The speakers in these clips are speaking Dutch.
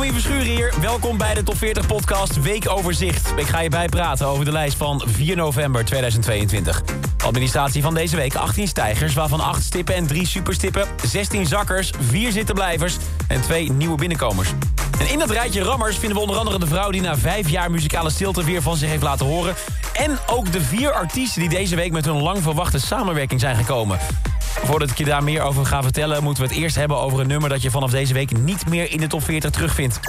Domien Verschuren hier. Welkom bij de Top 40 podcast Weekoverzicht. Ik ga je bijpraten over de lijst van 4 november 2022. Administratie van deze week 18 stijgers, waarvan 8 stippen en 3 superstippen. 16 zakkers, 4 zittenblijvers en 2 nieuwe binnenkomers. En in dat rijtje rammers vinden we onder andere de vrouw... die na 5 jaar muzikale stilte weer van zich heeft laten horen. En ook de vier artiesten die deze week met hun lang verwachte samenwerking zijn gekomen. Voordat ik je daar meer over ga vertellen... moeten we het eerst hebben over een nummer... dat je vanaf deze week niet meer in de top 40 terugvindt.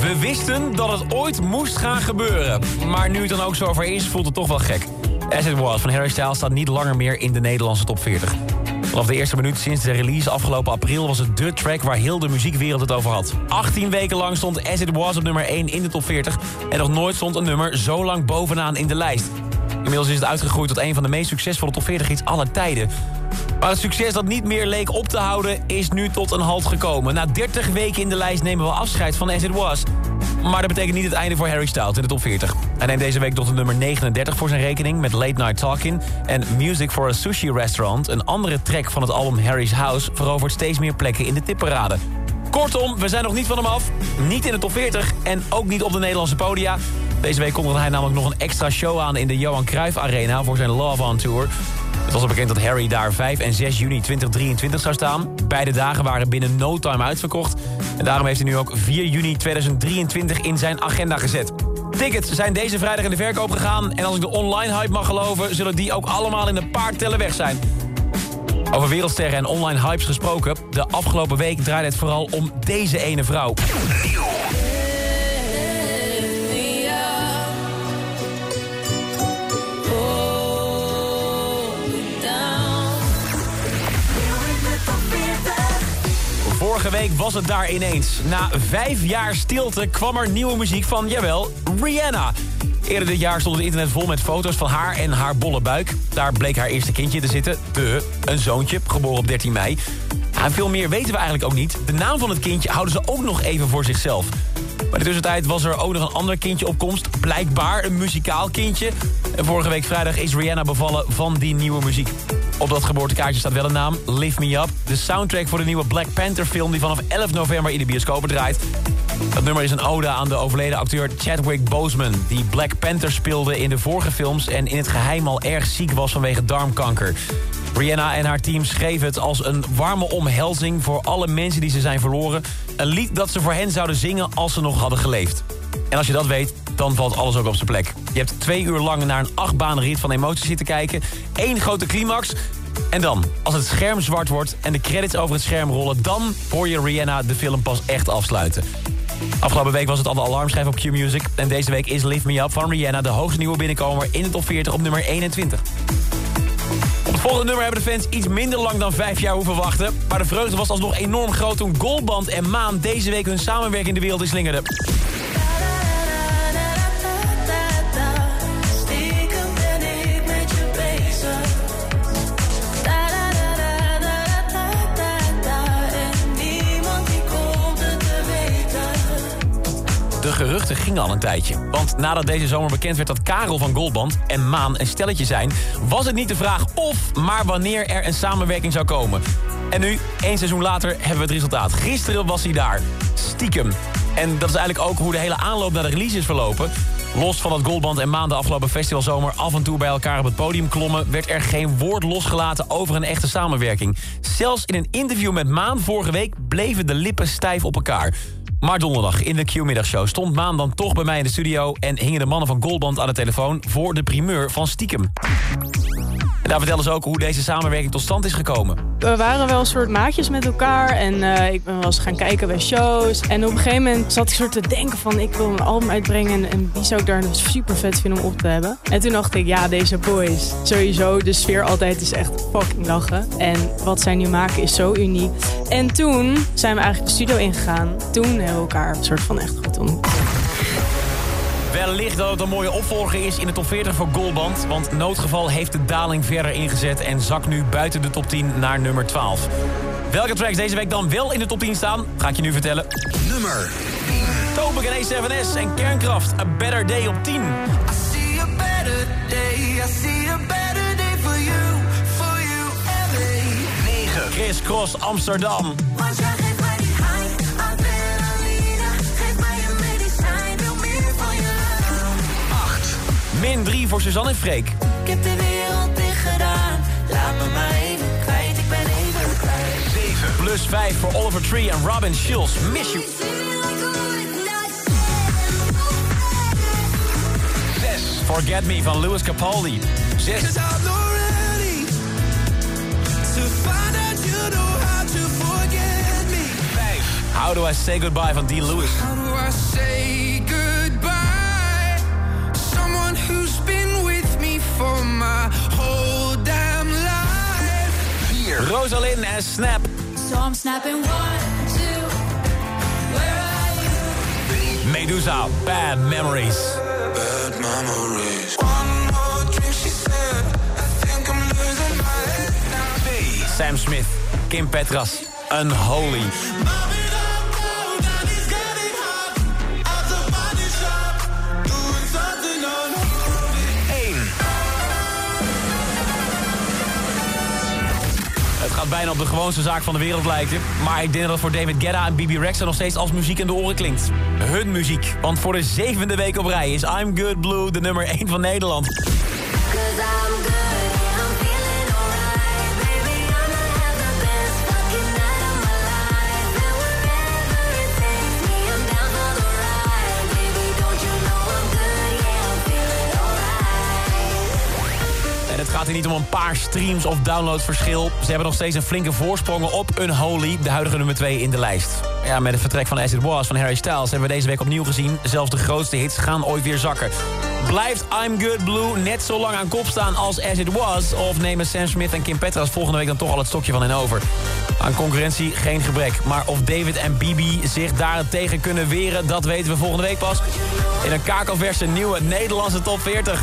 We wisten dat het ooit moest gaan gebeuren. Maar nu het dan ook zover is, voelt het toch wel gek. As It Was van Harry Styles staat niet langer meer in de Nederlandse top 40. Vanaf de eerste minuut sinds de release afgelopen april... was het de track waar heel de muziekwereld het over had. 18 weken lang stond As It Was op nummer 1 in de top 40... en nog nooit stond een nummer zo lang bovenaan in de lijst. Inmiddels is het uitgegroeid tot een van de meest succesvolle top 40 hits aller tijden. Maar het succes dat niet meer leek op te houden is nu tot een halt gekomen. Na 30 weken in de lijst nemen we afscheid van As It Was. Maar dat betekent niet het einde voor Harry Styles in de top 40. Hij neemt deze week tot de nummer 39 voor zijn rekening... met Late Night Talking en Music for a Sushi Restaurant. Een andere track van het album Harry's House... verovert steeds meer plekken in de tipparade. Kortom, we zijn nog niet van hem af. Niet in de top 40 en ook niet op de Nederlandse podia. Deze week kondigde hij namelijk nog een extra show aan... in de Johan Cruijff Arena voor zijn Love On Tour... Het was al bekend dat Harry daar 5 en 6 juni 2023 zou staan. Beide dagen waren binnen no time uitverkocht. En daarom heeft hij nu ook 4 juni 2023 in zijn agenda gezet. Tickets zijn deze vrijdag in de verkoop gegaan. En als ik de online hype mag geloven... zullen die ook allemaal in een paar tellen weg zijn. Over wereldsterren en online hypes gesproken. De afgelopen week draaide het vooral om deze ene vrouw. Vorige week was het daar ineens. Na vijf jaar stilte kwam er nieuwe muziek van, jawel, Rihanna. Eerder dit jaar stond het internet vol met foto's van haar en haar bolle buik. Daar bleek haar eerste kindje te zitten. De, een zoontje, geboren op 13 mei. En veel meer weten we eigenlijk ook niet. De naam van het kindje houden ze ook nog even voor zichzelf. Maar de tussentijd was er ook nog een ander kindje op komst. Blijkbaar een muzikaal kindje. En vorige week vrijdag is Rihanna bevallen van die nieuwe muziek. Op dat geboortekaartje staat wel een naam, Lift Me Up. De soundtrack voor de nieuwe Black Panther film... die vanaf 11 november in de bioscopen draait. Dat nummer is een ode aan de overleden acteur Chadwick Boseman... die Black Panther speelde in de vorige films... en in het geheim al erg ziek was vanwege darmkanker. Rihanna en haar team schreven het als een warme omhelzing... voor alle mensen die ze zijn verloren. Een lied dat ze voor hen zouden zingen als ze nog hadden geleefd. En als je dat weet, dan valt alles ook op zijn plek. Je hebt twee uur lang naar een achtbaanrit van emoties zitten kijken. Eén grote climax. En dan, als het scherm zwart wordt en de credits over het scherm rollen... dan hoor je Rihanna de film pas echt afsluiten. Afgelopen week was het al de alarmschijf op Q-Music. En deze week is Lift Me Up van Rihanna de hoogste nieuwe binnenkomer... in de top 40 op nummer 21. Op het volgende nummer hebben de fans iets minder lang dan vijf jaar hoeven wachten. Maar de vreugde was alsnog enorm groot toen Goldband en Maan... deze week hun samenwerking in de wereld inslingerden. Stiekem geruchten gingen al een tijdje. Want nadat deze zomer bekend werd dat Karel van Goldband en Maan een stelletje zijn... was het niet de vraag of, maar wanneer er een samenwerking zou komen. En nu, één seizoen later, hebben we het resultaat. Gisteren was hij daar. Stiekem. En dat is eigenlijk ook hoe de hele aanloop naar de release is verlopen. Los van dat Goldband en Maan de afgelopen festivalzomer... af en toe bij elkaar op het podium klommen... werd er geen woord losgelaten over een echte samenwerking. Zelfs in een interview met Maan vorige week... bleven de lippen stijf op elkaar. Maar donderdag in de Q-middagshow stond Maan dan toch bij mij in de studio... en hingen de mannen van Goldband aan de telefoon... voor de primeur van Stiekem. En daar vertellen ze ook hoe deze samenwerking tot stand is gekomen. We waren wel een soort maatjes met elkaar en eh, ik ben wel eens gaan kijken bij shows. En op een gegeven moment zat ik soort te denken van ik wil een album uitbrengen en, en wie zou ik daar super vet vinden om op te hebben. En toen dacht ik, ja deze boys, sowieso de sfeer altijd is echt fucking lachen. En wat zij nu maken is zo uniek. En toen zijn we eigenlijk de studio ingegaan. Toen hebben we elkaar een soort van echt goed ontmoet. Wellicht dat het een mooie opvolger is in de top 40 voor Goldband. Want Noodgeval heeft de daling verder ingezet... en zakt nu buiten de top 10 naar nummer 12. Welke tracks deze week dan wel in de top 10 staan, ga ik je nu vertellen. Nummer Tobek en A7S en Kernkraft, A Better Day op 10. Je. 8. Min 3 voor Suzanne en Freek. Ik heb de wereld dicht gedaan. Laat me maar even kwijt, ik ben even kwijt. 7. Plus 5 voor Oliver Tree en Robin Schulz, Miss You. 6. Forget Me van Louis Capaldi. 6. How to forget me. 5. How Do I Say Goodbye van Dean Lewis. How do I say goodbye? Someone who's been with me for my whole damn life. 4. Rosalind en Snap. So I'm snapping one, two. Where are you? Medusa, Bad Memories. Bad memories. Sam Smith, Kim Petras, Unholy. Het gaat bijna op de gewoonste zaak van de wereld lijken. Maar ik denk dat voor David Guetta en Bibi Rexa nog steeds als muziek in de oren klinkt. Hun muziek. Want voor de zevende week op rij is I'm Good Blue de nummer 1 van Nederland. Niet om een paar streams of downloads verschil. Ze hebben nog steeds een flinke voorsprong op Unholy, de huidige nummer 2 in de lijst. Ja, met het vertrek van As It Was van Harry Styles hebben we deze week opnieuw gezien. Zelfs de grootste hits gaan ooit weer zakken. Blijft I'm Good Blue net zo lang aan kop staan als As It Was? Of nemen Sam Smith en Kim Petras volgende week dan toch al het stokje van hen over? Aan concurrentie geen gebrek. Maar of David en Bibi zich daartegen kunnen weren... dat weten we volgende week pas. In een kakelverse nieuwe Nederlandse top 40.